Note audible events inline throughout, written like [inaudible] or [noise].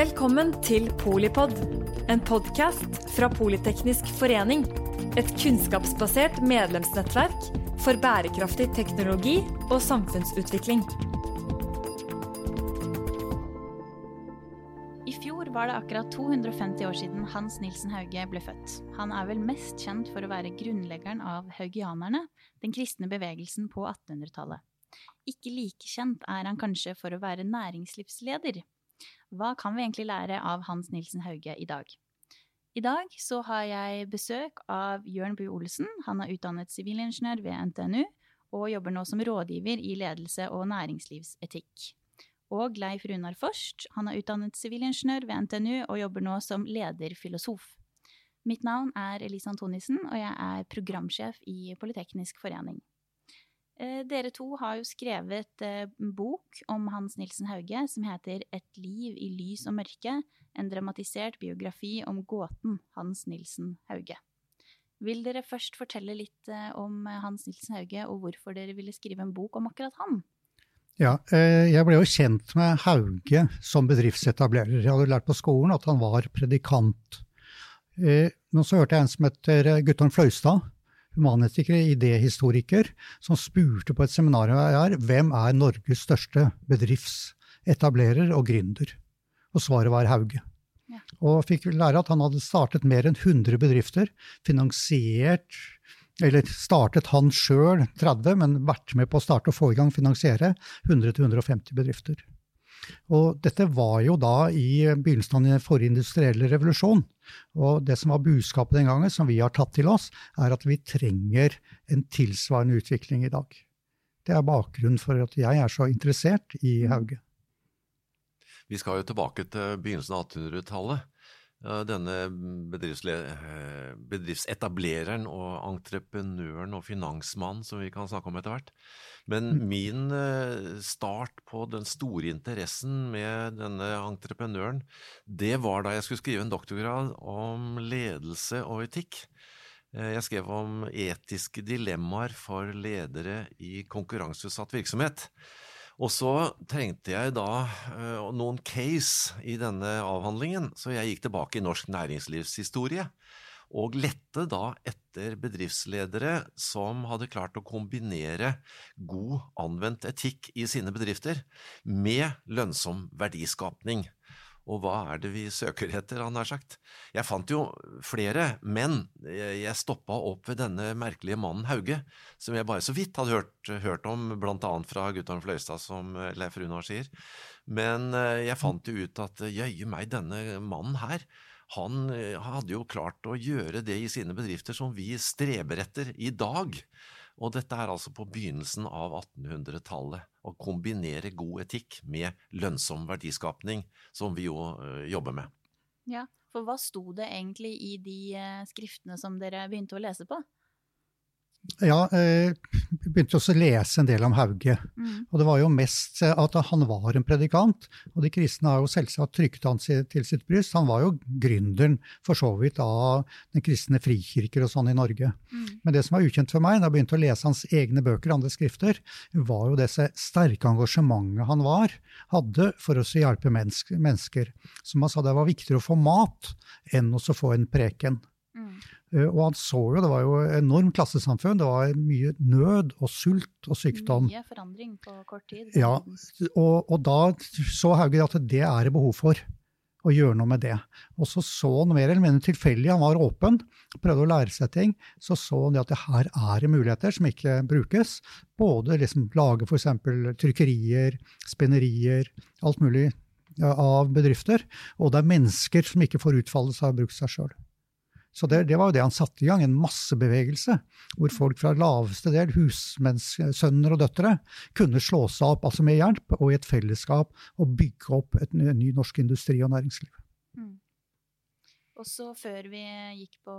Velkommen til Polipod, en podkast fra Politeknisk forening. Et kunnskapsbasert medlemsnettverk for bærekraftig teknologi og samfunnsutvikling. I fjor var det akkurat 250 år siden Hans Nilsen Hauge ble født. Han er vel mest kjent for å være grunnleggeren av haugianerne, den kristne bevegelsen på 1800-tallet. Ikke like kjent er han kanskje for å være næringslivsleder. Hva kan vi egentlig lære av Hans Nilsen Hauge i dag? I dag så har jeg besøk av Jørn Bu Olsen. Han er utdannet sivilingeniør ved NTNU og jobber nå som rådgiver i ledelse og næringslivsetikk. Og Leif Runar Forst. Han er utdannet sivilingeniør ved NTNU og jobber nå som lederfilosof. Mitt navn er Elise Antonissen, og jeg er programsjef i Politeknisk forening. Eh, dere to har jo skrevet en eh, bok om Hans Nilsen Hauge som heter Et liv i lys og mørke, en dramatisert biografi om gåten Hans Nilsen Hauge. Vil dere først fortelle litt eh, om Hans Nilsen Hauge, og hvorfor dere ville skrive en bok om akkurat han? Ja, jeg ble jo kjent med Hauge som bedriftsetablerer. Jeg hadde lært på skolen at han var predikant. Men så hørte jeg en som heter Guttorm Fløystad, humanetiker, idéhistoriker, som spurte på et seminar her hvem er Norges største bedriftsetablerer og gründer. Og svaret var Hauge. Ja. Og fikk lære at han hadde startet mer enn 100 bedrifter, finansiert eller startet han sjøl 30, men vært med på å starte og få i gang finansiere 100-150 bedrifter. Og dette var jo da i begynnelsen av den forrige industrielle revolusjon. Og det som var budskapet den gangen, som vi har tatt til oss, er at vi trenger en tilsvarende utvikling i dag. Det er bakgrunnen for at jeg er så interessert i Hauge. Vi skal jo tilbake til begynnelsen av 1800-tallet. Denne eh, bedriftsetablereren og entreprenøren og finansmannen som vi kan snakke om etter hvert. Men mm. min eh, start på den store interessen med denne entreprenøren, det var da jeg skulle skrive en doktorgrad om ledelse og etikk. Eh, jeg skrev om etiske dilemmaer for ledere i konkurranseutsatt virksomhet. Og så trengte jeg da uh, noen case i denne avhandlingen, så jeg gikk tilbake i norsk næringslivshistorie og lette da etter bedriftsledere som hadde klart å kombinere god anvendt etikk i sine bedrifter med lønnsom verdiskapning. Og hva er det vi søker etter, han har sagt? Jeg fant jo flere, men jeg stoppa opp ved denne merkelige mannen Hauge, som jeg bare så vidt hadde hørt, hørt om, blant annet fra Guttorm Fløystad, som Leif Runar sier. Men eh, jeg fant jo ut at jøye meg, denne mannen her, han eh, hadde jo klart å gjøre det i sine bedrifter som vi streber etter i dag. Og dette er altså på begynnelsen av 1800-tallet. Å kombinere god etikk med lønnsom verdiskapning, som vi jo uh, jobber med. Ja, for hva sto det egentlig i de uh, skriftene som dere begynte å lese på? Ja, jeg eh, begynte også å lese en del om Hauge. Mm. Og det var jo mest eh, at han var en predikant. Og de kristne har jo selvsagt trykket han til sitt bryst. Han var jo gründeren for så vidt av den kristne frikirker og sånn i Norge. Mm. Men det som var ukjent for meg da jeg begynte å lese hans egne bøker, andre skrifter, var jo det sterke engasjementet han var, hadde for å hjelpe mennesker. Som han sa, det var viktigere å få mat enn å få en preken. Mm. Eh, og han så jo, det var jo enormt klassesamfunn. Det var mye nød og sult og sykdom. Mye forandring på kort tid. Ja, og, og da så Hauge at det er det behov for. Å gjøre noe med det. Og så så han mer eller mindre tilfeldig, han var åpen, prøvde å lære seg ting. Så så han at det her er det muligheter som ikke brukes. Både liksom lage f.eks. trykkerier, spinnerier, alt mulig av bedrifter. Og det er mennesker som ikke får utfallet seg å bruke seg sjøl. Så det, det, var jo det han satte i gang, en massebevegelse, hvor folk fra laveste del, husmennssønner og døtre, kunne slå seg opp altså med hjelp og i et fellesskap og bygge opp et ny norsk industri og næringsliv. Mm. Og så Før vi gikk på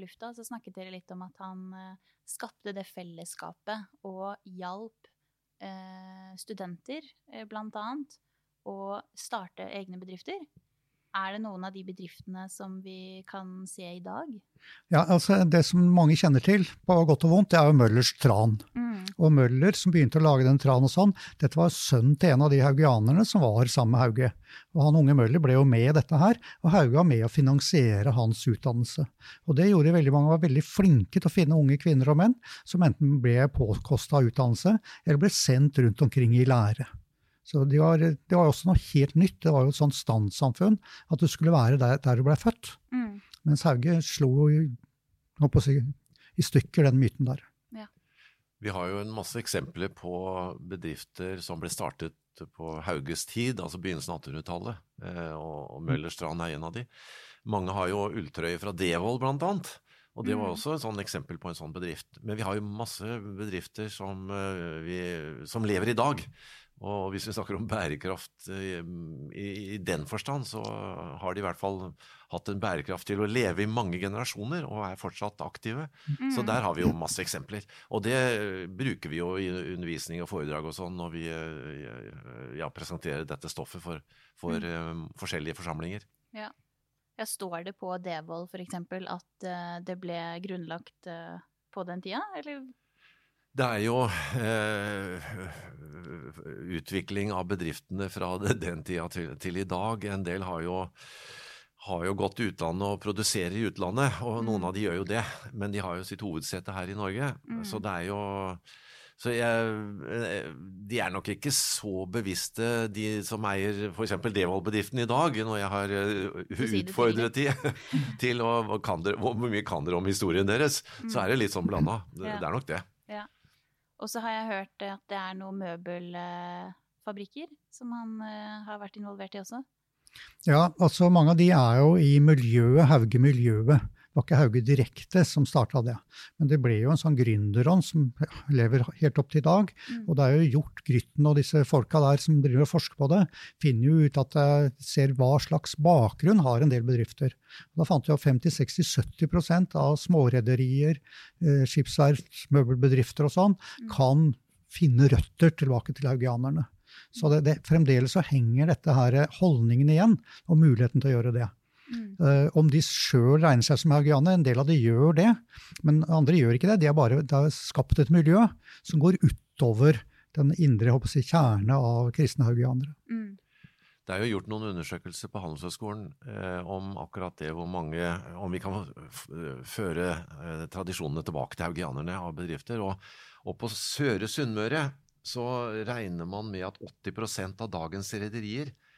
lufta, så snakket dere litt om at han eh, skapte det fellesskapet og hjalp eh, studenter, eh, blant annet, å starte egne bedrifter. Er det noen av de bedriftene som vi kan se i dag? Ja, altså Det som mange kjenner til, på godt og vondt, det er jo Møllers tran. Mm. Og Møller, som begynte å lage den tran og sånn, dette var sønnen til en av de haugianerne som var sammen med Hauge. Og han unge Møller ble jo med i dette her, og Hauge var med å finansiere hans utdannelse. Og det gjorde veldig mange, var veldig flinke til å finne unge kvinner og menn som enten ble påkosta utdannelse, eller ble sendt rundt omkring i lære. Så det var, det var også noe helt nytt. Det var jo et sånt standssamfunn at du skulle være der, der du ble født. Mm. Mens Hauge slo i, si, i stykker den myten der. Vi har jo en masse eksempler på bedrifter som ble startet på Hauges tid, altså begynnelsen av 1800-tallet, eh, og og Møller Strand er en av de. Mange har jo ulltrøye fra Devold, blant annet. Og det var Mm. også et sånn eksempel på en sånn bedrift. Men vi har jo masse bedrifter som, eh, vi, som lever i dag. Og hvis vi snakker om bærekraft eh, i, i den forstand, så har de i hvert fall hatt en bærekraft til å leve i mange generasjoner og er fortsatt aktive. Mm. Så der har vi jo masse eksempler. Og det eh, bruker vi jo i undervisning og foredrag og sånn når vi eh, ja, presenterer dette stoffet for, for eh, forskjellige forsamlinger. Ja. Jeg står det på Devold eksempel at det ble grunnlagt på den tida, eller? Det er jo eh, utvikling av bedriftene fra [laughs] den tida til, til i dag. En del har jo, har jo gått til utlandet og produserer i utlandet, og noen Mm. av de gjør jo det. Men de har jo sitt hovedsete her i Norge. Mm. Så det er jo så jeg, eh, de er nok ikke så bevisste, de som eier f.eks. Devold-bedriften i dag, når jeg har eh, utfordret de [laughs] til å Hvor mye kan dere om historien deres? Så er det litt sånn blanda. Det, det er nok det. Og så har jeg hørt at det er noen møbelfabrikker som han eh, har vært involvert i også. Ja, altså mange av de er jo i miljøet, Hauge-miljøet. Det var ikke Hauge direkte som starta det. Men det ble jo en sånn gründerånd som lever helt opp til i dag. Mm. Og det er jo gjort Grytten og disse folka der som driver og forsker på det, finner jo ut at jeg ser hva slags bakgrunn har en del bedrifter. Da fant vi at 50-60-70% av smårederier, eh, skipsverft, møbelbedrifter og sånn, Mm. kan finne røtter tilbake til haugianerne. Så det, det, fremdeles så henger dette her holdningen igjen, og muligheten til å gjøre det. Mm. Eh, om de sjøl regner seg som haugianer, en del av de gjør det, men andre gjør ikke det. De har bare de har skapt et miljø som går utover den indre jeg kjerne av kristne haugianere. Mm. Det er jo gjort noen undersøkelser på Handelshøyskolen eh, om akkurat det hvor mange Om vi kan f føre eh, tradisjonene tilbake til haugianerne av bedrifter. Og, og på Søre Sunnmøre så regner man med at 80% av dagens rederier eh,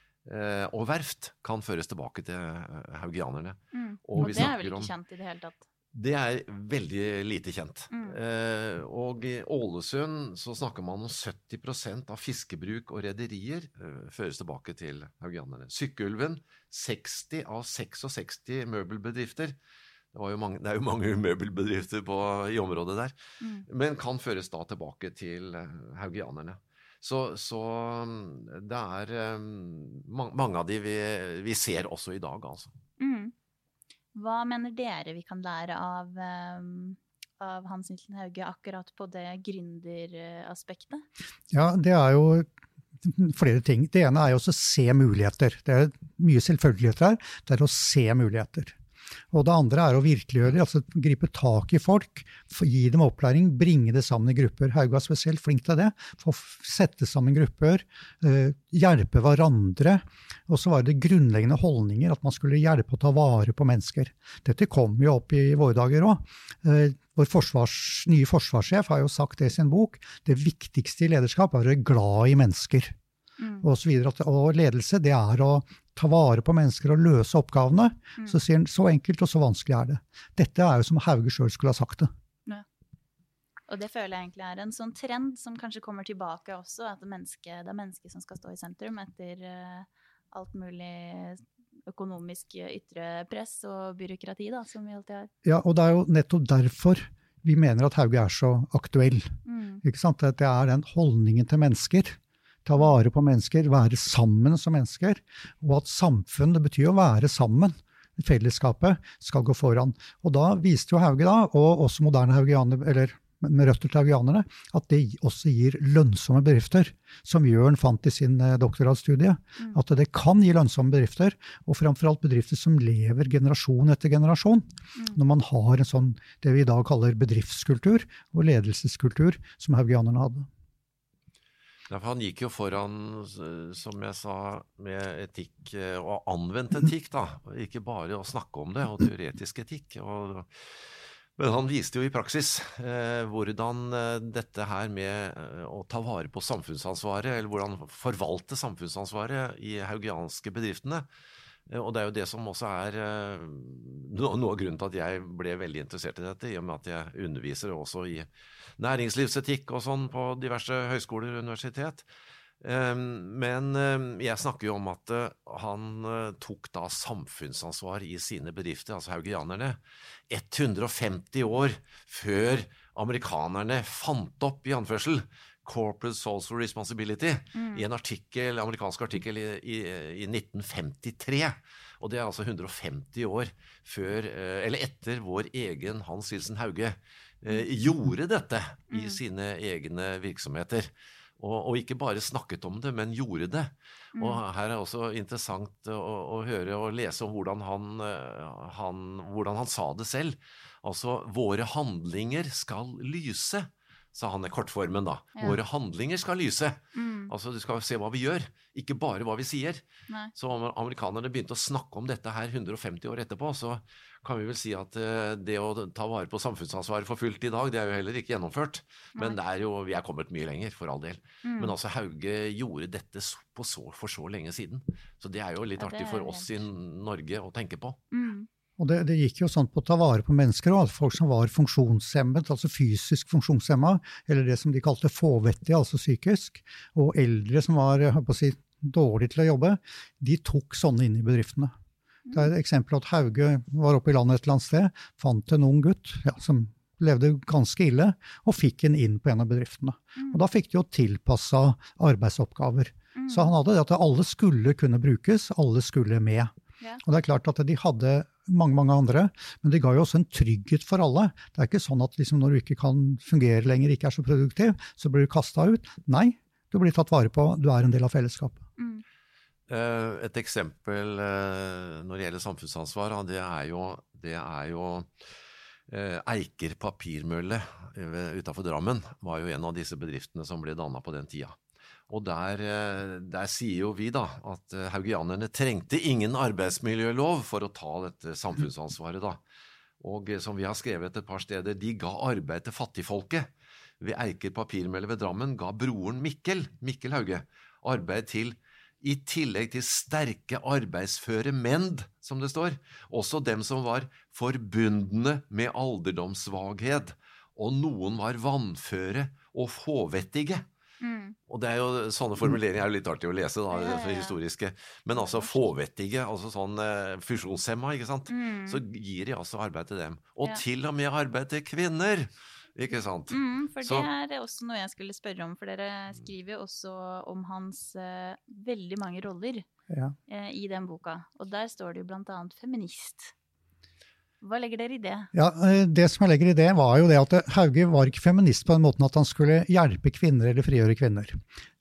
og verft kan føres tilbake til eh, haugianerne. Mm. Og Og, det er vel vel om- ikke kjent i det hele tatt. Det er veldig lite kjent. Mm. Eh, og i Ålesund så snakker man om 70% av fiskebruk og rederier eh, føres tilbake til haugianerne. Sykkylven 60 av 66 møbelbedrifter. Det, mange, det er jo mange [laughs] møbelbedrifter på, i området der, Mm. men kan føres da tilbake til eh, haugianerne. Så, så mm, det er eh, mange av de vi, vi ser også i dag, altså. Mm. Hva mener dere vi kan lære av, um, av Hans Nilsen Hauge akkurat på det gründeraspektet? Ja, det er jo flere ting. Det ene er jo også å se muligheter. Det er mye selvfølgeligheter her. Det er å se muligheter. Og det andre er å virkeliggjøre, altså gripe tak i folk, gi dem opplæring, bringe det sammen i grupper. Hauge er spesielt flink til det. Få sette sammen grupper, eh, hjelpe hverandre. Og så var det grunnleggende holdninger, at man skulle hjelpe å ta vare på mennesker. Dette kom jo opp i våre dager òg. Eh, vår forsvars, nye forsvarssjef har jo sagt det i sin bok. Det viktigste i lederskap er å være glad i mennesker Mm. og så videre. Og ledelse, det er å ta vare på mennesker og løse oppgavene. Mm. Så sier han så enkelt og så vanskelig er det. Dette er jo som Hauge sjøl skulle ha sagt det. Og det føler jeg egentlig er en sånn trend som kanskje kommer tilbake også, at menneske, det er mennesket som skal stå i sentrum etter uh, alt mulig økonomisk ytre press og byråkrati, da, som vi alltid har. Ja, og det er jo nettopp derfor vi mener at Hauge er så aktuell. Mm. Ikke sant? At det er den holdningen til mennesker. Ta vare på mennesker, være sammen som mennesker. Og at samfunn, det betyr å være sammen. Fellesskapet skal gå foran. Og da viste jo Hauge, da, og også moderne haugianer, eller med røtter til haugianerne, at det også gir lønnsomme bedrifter, som Jørn fant i sin eh, doktorgradsstudie. Mm. At det kan gi lønnsomme bedrifter, og framfor alt bedrifter som lever generasjon etter generasjon. Mm. Når man har en sånn, det vi i dag kaller bedriftskultur og ledelseskultur, som haugianerne hadde. Han gikk jo foran, som jeg sa, med etikk, eh, og anvendt etikk, da. Ikke bare å snakke om det, og teoretisk etikk. Og, men han viste jo i praksis eh, hvordan eh, dette her med eh, å ta vare på samfunnsansvaret, eller hvordan forvalte samfunnsansvaret i haugianske bedriftene. Eh, og det er jo det som også er eh, noe, av grunnen til at jeg ble veldig interessert i dette, i og med at jeg underviser også i næringslivsetikk og sånn på diverse høyskoler og universitet. Eh, Men eh, jeg snakker jo om at eh, han tok da samfunnsansvar i sine bedrifter, altså haugianerne, 150 år før amerikanerne fant opp, i anførsel, Corporate Social Responsibility Mm. i en artikkel, amerikansk artikkel i, i, i 1953. Og det er altså 150 år før, eh, eller etter vår egen Hans Hilsen Hauge eh, gjorde dette i Mm. sine egne virksomheter. Og, og ikke bare snakket om det, men gjorde det. Og Mm. her er også interessant å, å høre og lese om hvordan han, eh, han, hvordan han sa det selv. Altså, våre handlinger skal lyse, sa han i kortformen da. Ja. Våre handlinger skal lyse. Mm. Altså, du skal se hva vi gjør, ikke bare hva vi sier. Nei. Så om amerikanerne begynte å snakke om dette her 150 år etterpå, så kan vi vel si at eh, det å ta vare på samfunnsansvaret for fullt i dag, det er jo heller ikke gjennomført. Men det er jo, vi er kommet mye lenger, for all del. Mm. Men altså, Hauge gjorde dette så, på så, for så lenge siden. Så det er jo litt Ja, artig for oss i Norge å tenke på. Mm. Og det, det gikk jo sånn på å ta vare på mennesker òg. Folk som var funksjonshemmet, altså fysisk funksjonshemma, eller det som de kalte fåvettige, altså psykisk, og eldre som var si, dårlige til å jobbe, de tok sånne inn i bedriftene. Det er et eksempel at Hauge var oppe i landet et eller annet sted, fant en ung gutt ja, som levde ganske ille, og fikk en inn på en av bedriftene. Og da fikk de jo tilpassa arbeidsoppgaver. Så han hadde det at alle skulle kunne brukes, alle skulle med. Og det er klart at de hadde mange mange andre, men det ga jo også en trygghet for alle. Det er ikke sånn at liksom når du ikke kan fungere lenger, ikke er så produktiv, så blir du kasta ut. Nei, du blir tatt vare på, du er en del av fellesskapet. Mm. Eh, Et eksempel eh, når det gjelder samfunnsansvar, det er jo, det er jo eh, Eiker papirmølle utafor Drammen var jo en av disse bedriftene som ble danna på den tida. Og der, eh, der sier jo vi da at eh, haugianerne trengte ingen arbeidsmiljølov for å ta dette samfunnsansvaret, da. Og eh, som vi har skrevet et par steder, de ga arbeid til fattigfolket. Ved Eiker papirmølle ved Drammen ga broren Mikkel, Mikkel Hauge, arbeid til i tillegg til sterke arbeidsføre menn, som det står, også dem som var forbundne med alderdomssvakhet, og noen var vannføre og fåvettige. Mm. Og det er jo, Sånne formuleringer er jo litt artig å lese, da, Ja, ja, ja. historiske. Men altså fåvettige, altså sånn uh, funksjonshemma, ikke sant. Mm. Så gir de altså arbeid til dem. Og Ja. til og med arbeid til kvinner! Ikke sant? Mm, for Så- det er også noe jeg skulle spørre om, for dere skriver jo også om hans uh, veldig mange roller Ja. eh, i den boka. Og der står det jo blant annet feminist. Hva legger dere i det? Ja, eh, Det som jeg legger i det, var jo det at Hauge var ikke feminist på den måten at han skulle hjelpe kvinner eller frigjøre kvinner.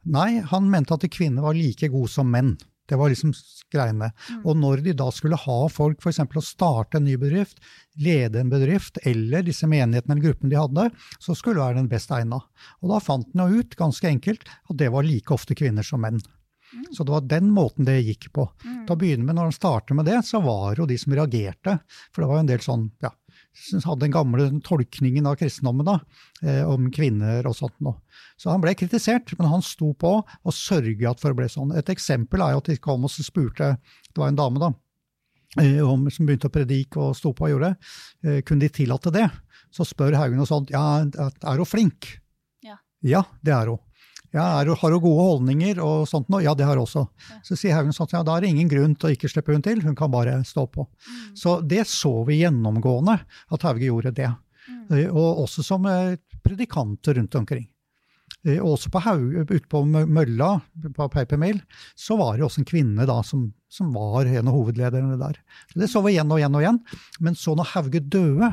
Nei, han mente at kvinner var like gode som menn. Det var liksom greiene. Mm. Og når de da skulle ha folk f.eks. å starte en ny bedrift, lede en bedrift, eller disse menighetene eller gruppene de hadde, så skulle det være den best egna. Og da fant han jo ut, ganske enkelt, at det var like ofte kvinner som menn. Mm. Så det var den måten det gikk på. Mm. å begynne med, Når han startet med det, så var det jo de som reagerte. For det var jo en del sånn, ja, hadde den gamle tolkningen av kristendommen da, eh, om kvinner og sånt noe. Så han ble kritisert, men han sto på og sørget for det ble sånn. Et eksempel er jo at de kom og spurte, det var en dame da, eh, om, som begynte å predike og sto på og gjorde det, eh, kunne de tillate det? Så spør Haugen og sånt, ja, er hun flink? Ja. Ja, det er hun. Ja, er, Har hun gode holdninger og sånt noe? Ja, det har hun også. Så sier Haugen sånn, ja, da er det ingen grunn til å ikke slippe hun til, hun kan bare stå på. Mm. Så det så vi gjennomgående, at Hauge gjorde det. Mm. Eh, Og også som eh, predikanter rundt omkring. Eh, også på Haug, ute på Mølla, på Papermill, så var det også en kvinne da som, som var en av hovedlederne der. Så det så vi igjen og igjen og igjen. Men så når Hauge døde,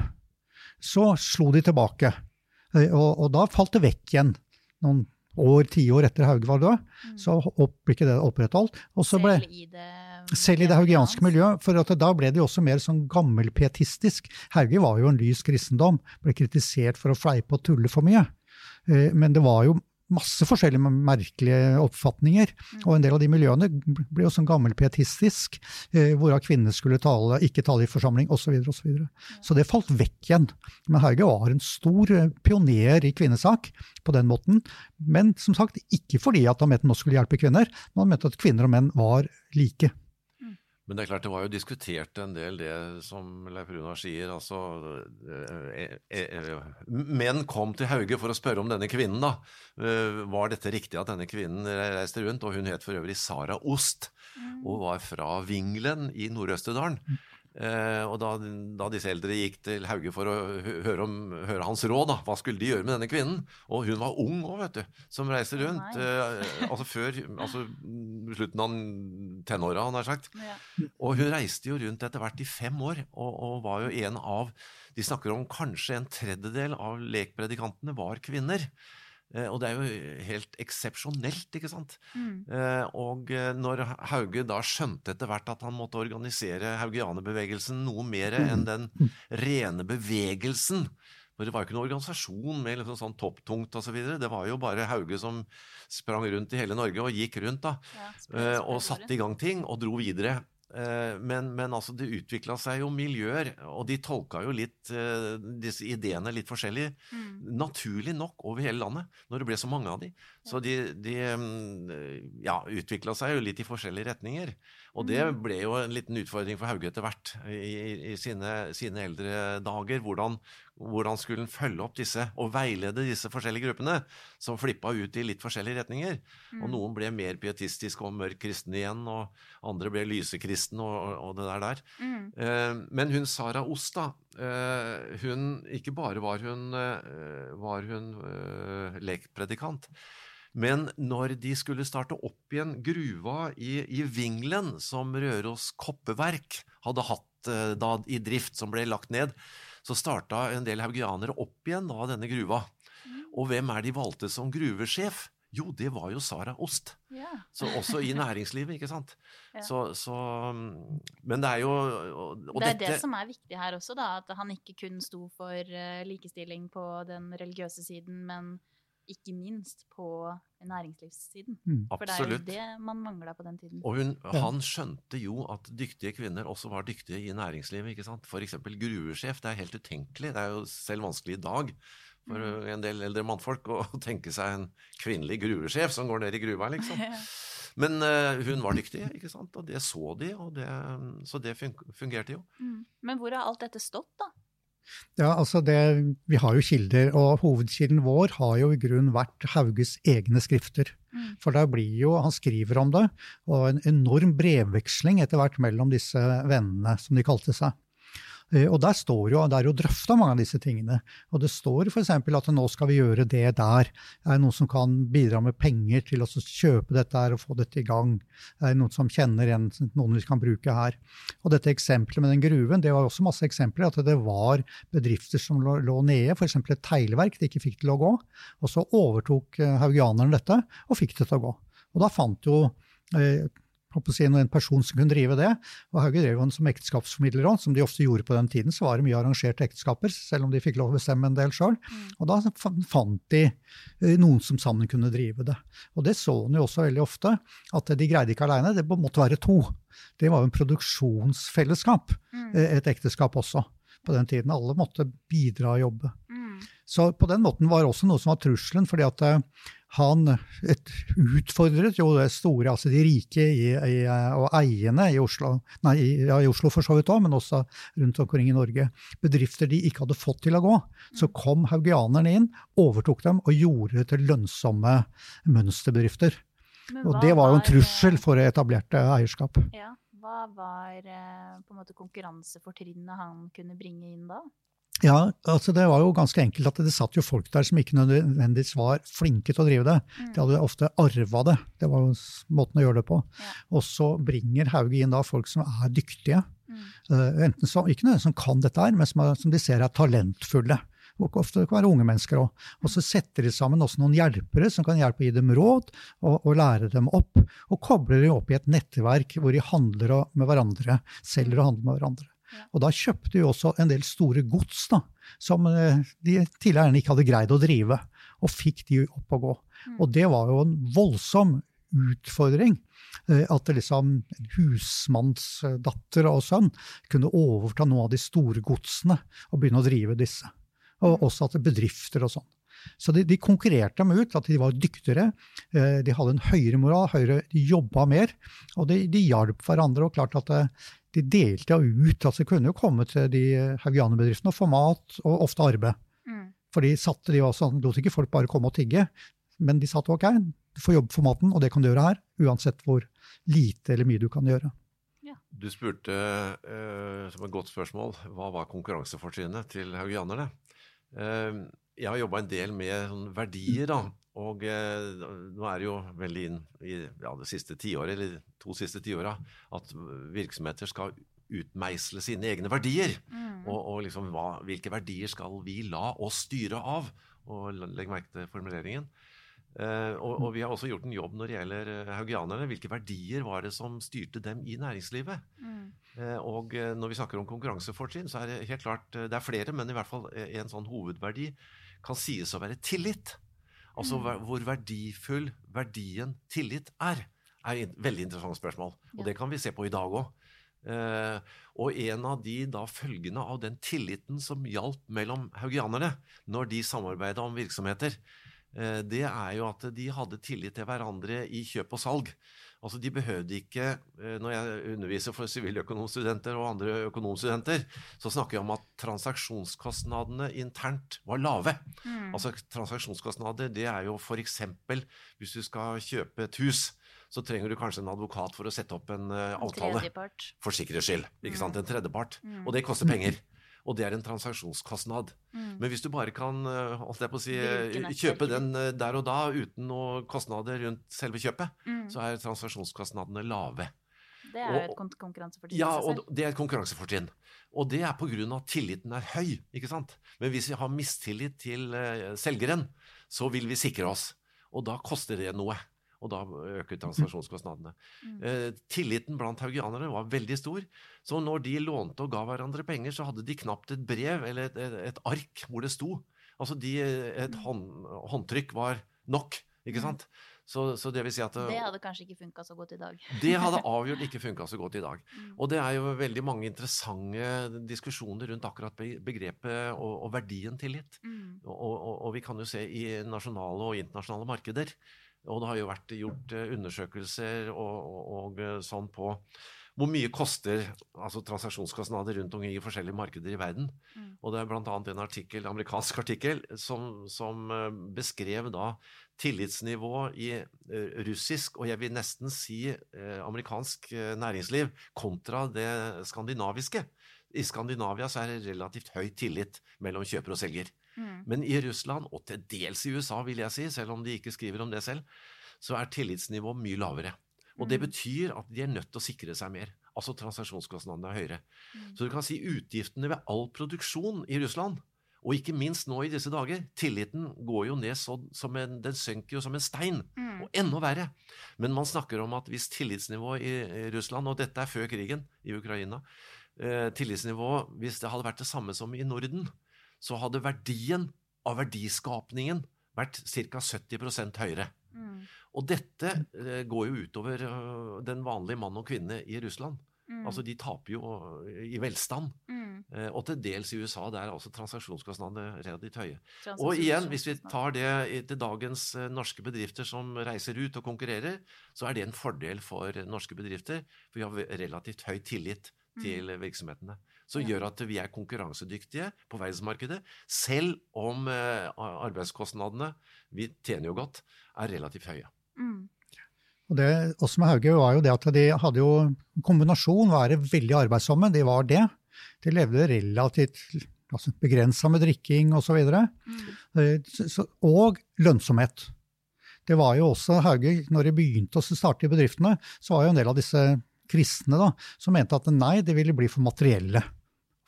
så slo de tilbake. Og, og da falt det vekk igjen. Noen år, tiår etter Hauge var død, Mm. så ble ikke det opprettholdt. Ble, Selv i det, selv i det haugianske miljøet, for at da ble det jo også mer sånn gammelpietistisk. Hauge var jo en lys kristendom, ble kritisert for å fleipe og tulle for mye. Eh, Men det var jo masse forskjellige merkelige oppfatninger, og en del av de miljøene ble jo sånn gammelpietistisk, eh, hvorav kvinner skulle tale, ikke tale i forsamling osv. Så, så, videre. så det falt vekk igjen. Men Hauge var en stor eh, pioner i kvinnesak på den måten. Men som sagt, ikke fordi at han mente nå skulle hjelpe kvinner, men han mente at kvinner og menn var like. Men det er klart, det var jo diskutert en del det som Leif Runar sier. altså eh, eh, eh, Menn kom til Hauge for å spørre om denne kvinnen, da. Eh, Var dette riktig at denne kvinnen reiste rundt? Og hun het for øvrig Sara Ost, og var fra Vinglen i Nord-Østerdalen. Eh, og da, da disse eldre gikk til Hauge for å høre, om, høre hans råd, da, hva skulle de gjøre med denne kvinnen? Og hun var ung òg, vet du, som reiste rundt. Eh, altså før altså slutten av tenåra, han har sagt. Ja. Og hun reiste jo rundt etter hvert i fem år, og, og var jo en av De snakker om kanskje en tredjedel av lekpredikantene var kvinner. Eh, og det er jo helt eksepsjonelt, ikke sant? Mm. Eh, og eh, når Hauge da skjønte etter hvert at han måtte organisere haugianerbevegelsen noe mer enn den rene bevegelsen for det var jo ikke noen organisasjon med liksom sånn topptungt osv. Det var jo bare Hauge som sprang rundt i hele Norge og gikk rundt da, Ja, og satte i gang ting og dro videre. Eh, Men, men altså, det utvikla seg jo miljøer, og de tolka jo litt eh, disse ideene litt forskjellig. Mm. Naturlig nok over hele landet, når det ble så mange av de. Så de, de mm, ja, utvikla seg jo litt i forskjellige retninger. Og det Mm. ble jo en liten utfordring for Hauge etter hvert i, i sine, sine eldre dager. Hvordan, hvordan skulle han følge opp disse og veilede disse forskjellige gruppene, som flippa ut i litt forskjellige retninger. Og Mm. noen ble mer pietistisk og mørk kristne igjen, og andre ble lysekristne og, og det der der. Mm. Eh, Men hun Sara Ost, da, eh, hun, ikke bare var hun, eh, var hun eh, lekpredikant, men når de skulle starte opp igjen gruva i, i Vinglen, som Røros koppeverk hadde hatt eh, da i drift, som ble lagt ned, så starta en del haugianere opp igjen da denne gruva. Og hvem er de valgte som gruvesjef? Jo, det var jo Sara Ost. Ja. Så også i næringslivet, ikke sant. [laughs] Ja. Så, så mm, Men det er jo det er dette, det som er viktig her også, da. At han ikke kun sto for eh, likestilling på den religiøse siden, men ikke minst på næringslivssiden. Mm. For det er jo det man mangla på den tiden. Og hun, han skjønte jo at dyktige kvinner også var dyktige i næringslivet. ikke sant? For eksempel gruvesjef. Det er helt utenkelig. Det er jo selv vanskelig i dag for Mm. en del eldre mannfolk å tenke seg en kvinnelig gruvesjef som går ned i gruva, liksom. [laughs] Men uh, hun var dyktig, ikke sant? og det så de, og det, så det fungerte jo. Mm. Men hvor har alt dette stått, da? Ja, altså det, Vi har jo kilder, og hovedkilden vår har jo i grunnen vært Hauges egne skrifter. Mm. For der blir jo, Han skriver om det, og en enorm brevveksling etter hvert mellom disse vennene, som de kalte seg. Eh, Og der står jo, det er jo drøfta mange av disse tingene. Og det står f.eks. at nå skal vi gjøre det der. Er det noen som kan bidra med penger til å kjøpe dette her og få dette i gang? Er det noen som kjenner igjen noen vi kan bruke her? Og dette eksempelet med den gruven, det var også masse eksempler. At det var bedrifter som lå, lå nede, f.eks. et teglverk de ikke fikk til å gå. Og så overtok eh, haugianerne dette og fikk det til å gå. Og da fant jo eh, si, en person som kunne drive det. Og Hauge drev jo som ekteskapsformidler òg, som de ofte gjorde på den tiden. Så var det mye arrangerte ekteskaper, selv om de fikk lov å bestemme en del sjøl. Og da fant de eh, noen som sammen kunne drive det. Og det så en jo også veldig ofte, at de greide ikke aleine, det måtte være to. Det var jo en produksjonsfellesskap, Mm. eh, et ekteskap også, på den tiden. Alle måtte bidra og jobbe. Mm. Så på den måten var det også noe som var trusselen, fordi at eh, han et, utfordret jo det store, altså de rike i, i, eh, og eiende i Oslo, nei, i, ja, i Oslo for så vidt òg, men også rundt omkring i Norge. Bedrifter de ikke hadde fått til å gå. Så kom haugianerne inn, overtok dem og gjorde det til lønnsomme mønsterbedrifter. Og det var jo en eh, trussel for etablerte eierskap. Ja. Hva var eh, på en måte konkurransefortrinnet han kunne bringe inn da? Ja, altså det var jo ganske enkelt at det satt jo folk der som ikke nødvendigvis var flinke til å drive det. Mm. De hadde ofte arva det. Det var jo måten å gjøre det på. Ja. Og så bringer Hauge inn da folk som er dyktige. Mm. Eh, enten som, ikke nødvendigvis som kan dette her, men som, er, som de ser er talentfulle. og ofte det kan være unge mennesker òg. Og så setter de sammen også noen hjelpere som kan hjelpe å gi dem råd og, og lære dem opp. Og kobler dem opp i et nettverk hvor de handler med hverandre, selger og handler med hverandre. Og da kjøpte de også en del store gods da, som eh, de tidligere ikke hadde greid å drive, og fikk de opp å gå. Og det var jo en voldsom utfordring. Eh, at liksom en husmannsdatter og sønn kunne overta noen av de store godsene og begynne å drive disse. Og mm. også at bedrifter og sånn. Så de, de, konkurrerte dem ut, at de var dyktigere. Eh, de hadde en høyere moral, høyere, de jobba mer. Og de, de hjalp hverandre. og klart at de delte ut. altså De kunne jo komme til de haugianerbedriftene og få mat og ofte arbeid. Mm. For de satte de også, lot ikke folk bare komme og tigge. Men de satte ok, du får jobbe for maten, og det kan du gjøre her. Uansett hvor lite eller mye du kan gjøre. Ja. Du spurte uh, som et godt spørsmål hva var konkurransefortrinnet til haugianerne. Eh, jeg har jobba en del med sånn verdier, da. Og eh, nå er det jo veldig inn i ja, det siste tiåret, eller to siste tiåra, at virksomheter skal utmeisle sine egne verdier. Mm. Og, og liksom, hva, hvilke verdier skal vi la oss styre av? Og legg merke til formuleringen. Eh, og, og, vi har også gjort en jobb når det gjelder uh, haugianerne. Hvilke verdier var det som styrte dem i næringslivet? Mm. Eh, og når vi snakker om konkurransefortrinn, så er det helt klart Det er flere, men i hvert fall en sånn hovedverdi kan sies å være tillit. Altså mm. hvor verdifull verdien tillit er, er et veldig interessant spørsmål. Og det kan vi se på i dag òg. og en av de da følgene av den tilliten som gjaldt mellom haugianerne når de samarbeida om virksomheter, uh, det er jo at de hadde tillit til hverandre i kjøp og salg. Altså De behøvde ikke eh, Når jeg underviser for siviløkonomstudenter og andre økonomstudenter, så snakker jeg om at transaksjonskostnadene internt var lave. Mm. Altså Transaksjonskostnader det er jo f.eks. hvis du skal kjøpe et hus, så trenger du kanskje en advokat for å sette opp en uh, avtale. For sikkerhets skyld. ikke sant? Mm. En tredjepart. Mm. Og det koster penger og det er en transaksjonskostnad. Mm. Men hvis du bare kan eh, si, eh, kjøpe den eh, der og da uten noen kostnader rundt selve kjøpet, mm. så er transaksjonskostnadene lave. Det er jo et konkurransefortrinn ja, og det er et konkurransefortrinn. Og det er pga. at tilliten er høy. ikke sant? Men hvis vi har mistillit til selgeren, så vil vi sikre oss. Og da koster det noe og da øker [laughs] transaksjonskostnadene. Mm. Eh, tilliten blant haugianere var veldig stor, så når de lånte og ga hverandre penger, så hadde de knapt et brev eller et, et, et ark hvor det sto. Altså de, et mm. hånd, håndtrykk var nok, ikke mm. sant? Så, så, det vil si at Det hadde kanskje ikke funka så godt i dag. [laughs] det hadde [laughs] avgjort ikke funka så godt i dag. Og det er jo veldig mange interessante diskusjoner rundt akkurat begrepet og, og verdien tillit. Mm. Og, og, og, vi kan jo se i nasjonale og internasjonale markeder og det har jo vært gjort eh, undersøkelser og, og, og eh, sånn på hvor mye koster altså transaksjonskostnader rundt omkring i forskjellige markeder i verden. Mm. Og det er bl.a. en artikkel, amerikansk [laughs] artikkel som, som, eh, beskrev da tillitsnivå i russisk, og jeg vil nesten si amerikansk næringsliv, kontra det skandinaviske. I Skandinavia så er det relativt høy tillit mellom kjøper og selger. Mm. Men i Russland, og til dels i USA, vil jeg si, selv om de ikke skriver om det selv, så er tillitsnivået mye lavere. Og det mm. betyr at de er nødt til å sikre seg mer. Altså transaksjonskostnadene er høyere. Mm. Så du kan si utgiftene ved all produksjon i Russland, og ikke minst nå i disse dager, tilliten går jo ned så, som en, den synker jo som en stein. Mm. Og enda verre. Men man snakker om at hvis tillitsnivået i Russland, og dette er før krigen i Ukraina, eh, tillitsnivået, hvis det hadde vært det samme som i Norden, så hadde verdien av verdiskapningen vært ca. 70 høyere. Mm. Og dette eh, går jo utover uh, den vanlige mann og kvinne i Russland. Mm. Altså De taper jo uh, i velstand. Mm. Og til dels i USA der er altså transaksjonskostnadene relativt høye. Og igjen, hvis vi tar det til dagens norske bedrifter som reiser ut og konkurrerer, så er det en fordel for norske bedrifter. For vi har relativt høy tillit mm. til virksomhetene som gjør at vi er konkurransedyktige på verdensmarkedet, selv om eh, arbeidskostnadene, vi tjener jo godt, er relativt høye. Mm. Og det også med Hauge var jo det at de hadde jo kombinasjon være veldig arbeidsomme, de var det. De levde relativt altså begrensa med drikking osv. Mm. Eh, og lønnsomhet. Det var jo også Hauge, når de begynte å starte i bedriftene, så var jo en del av disse kristne da, som mente at nei, de ville bli for materielle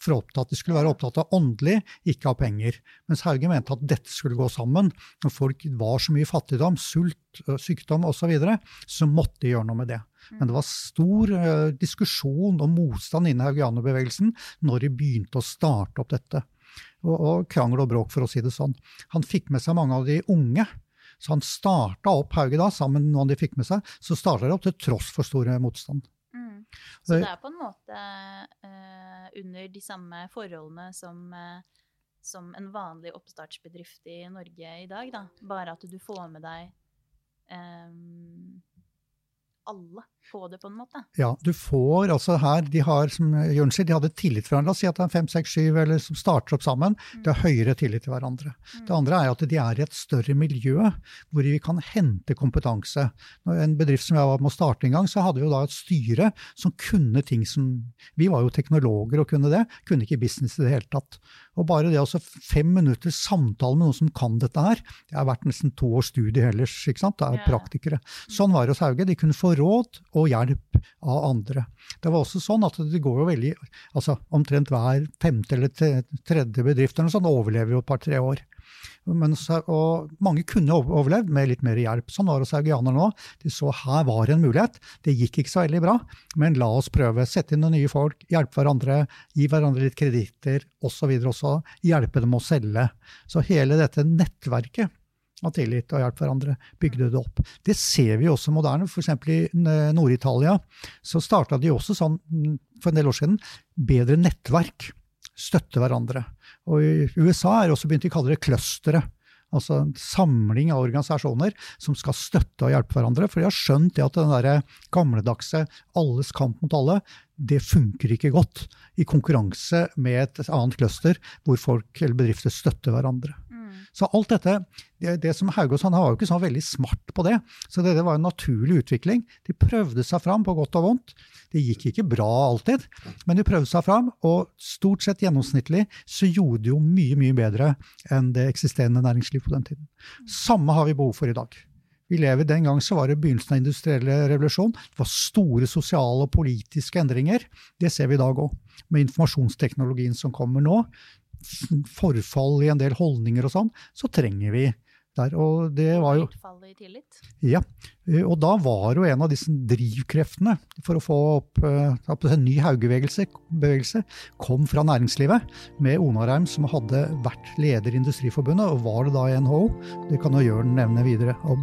for opptatt. De skulle være opptatt av åndelig, ikke av penger. Mens Hauge mente at dette skulle gå sammen. Når folk var så mye fattigdom, sult, sykdom osv., så, videre, så måtte de gjøre noe med det. Men det var stor uh, diskusjon og motstand innen haugianerbevegelsen når de begynte å starte opp dette. Og, og krangel og bråk, for å si det sånn. Han fikk med seg mange av de unge. Så han starta opp Hauge da, sammen med noen de fikk med seg. Så starta det opp til tross for stor motstand. Så det er på en måte uh, under de samme forholdene som, uh, som en vanlig oppstartsbedrift i Norge i dag, da. Bare at du får med deg um, alle på det, på en måte. Ja, du får altså her De har, som Jørn sier, de hadde tillit til hverandre. La oss si at det er fem, seks, syv eller som starter opp sammen. Mm. De har høyere tillit til hverandre. Mm. Det andre er at de er i et større miljø hvor vi kan hente kompetanse. Når en bedrift som jeg var med å starte en gang, så hadde vi jo da et styre som kunne ting som Vi var jo teknologer og kunne det. Kunne ikke business i det hele tatt. Og bare det altså fem minutters samtale med noen som kan dette her, det har vært nesten to års studie ellers. ikke sant? Det er praktikere. Sånn var det hos Hauge. De kunne få råd og hjelp av andre. Det var også sånn at det går jo veldig altså Omtrent hver femte eller tredje bedrift eller sånn overlever jo et par-tre år. Men, og mange kunne overlevd med litt mer hjelp. Sånn var det hos haugianerne nå. De så her var en mulighet. Det gikk ikke så veldig bra, men la oss prøve. Sette inn noen nye folk, hjelpe hverandre, gi hverandre litt kreditter osv. også. Hjelpe dem å selge. Så hele dette nettverket av tillit og hjelp hverandre, bygde det opp. Det ser vi også moderne. F.eks. i Nord-Italia så starta de også sånn for en del år siden bedre nettverk. Støtte hverandre. Og i USA er det også begynt å kalle det clustere. Altså en samling av organisasjoner som skal støtte og hjelpe hverandre. For de har skjønt at den der gamledagse alles kamp mot alle, det funker ikke godt i konkurranse med et annet cluster hvor folk eller bedrifter støtter hverandre. Så alt dette, det, det som Haugås han var jo ikke så veldig smart på det. Så det, var en naturlig utvikling. De prøvde seg fram på godt og vondt. Det gikk ikke bra alltid, men de prøvde seg fram. Og stort sett gjennomsnittlig så gjorde de jo mye, mye bedre enn det eksisterende næringsliv på den tiden. Samme har vi behov for i dag. Vi lever Den gang så var det begynnelsen av industrielle revolusjon. Det var store sosiale og politiske endringer. Det ser vi i dag òg. Med informasjonsteknologien som kommer nå, forfall i en del holdninger og sånn, så trenger vi der. Og det var jo? Ja. Og da var jo en av disse drivkreftene for å få opp uh, en ny Hauge-bevegelse kom fra næringslivet, med Onarheim som hadde vært leder i Industriforbundet, og var det da i NHO. Det kan jo Jørn nevne videre om.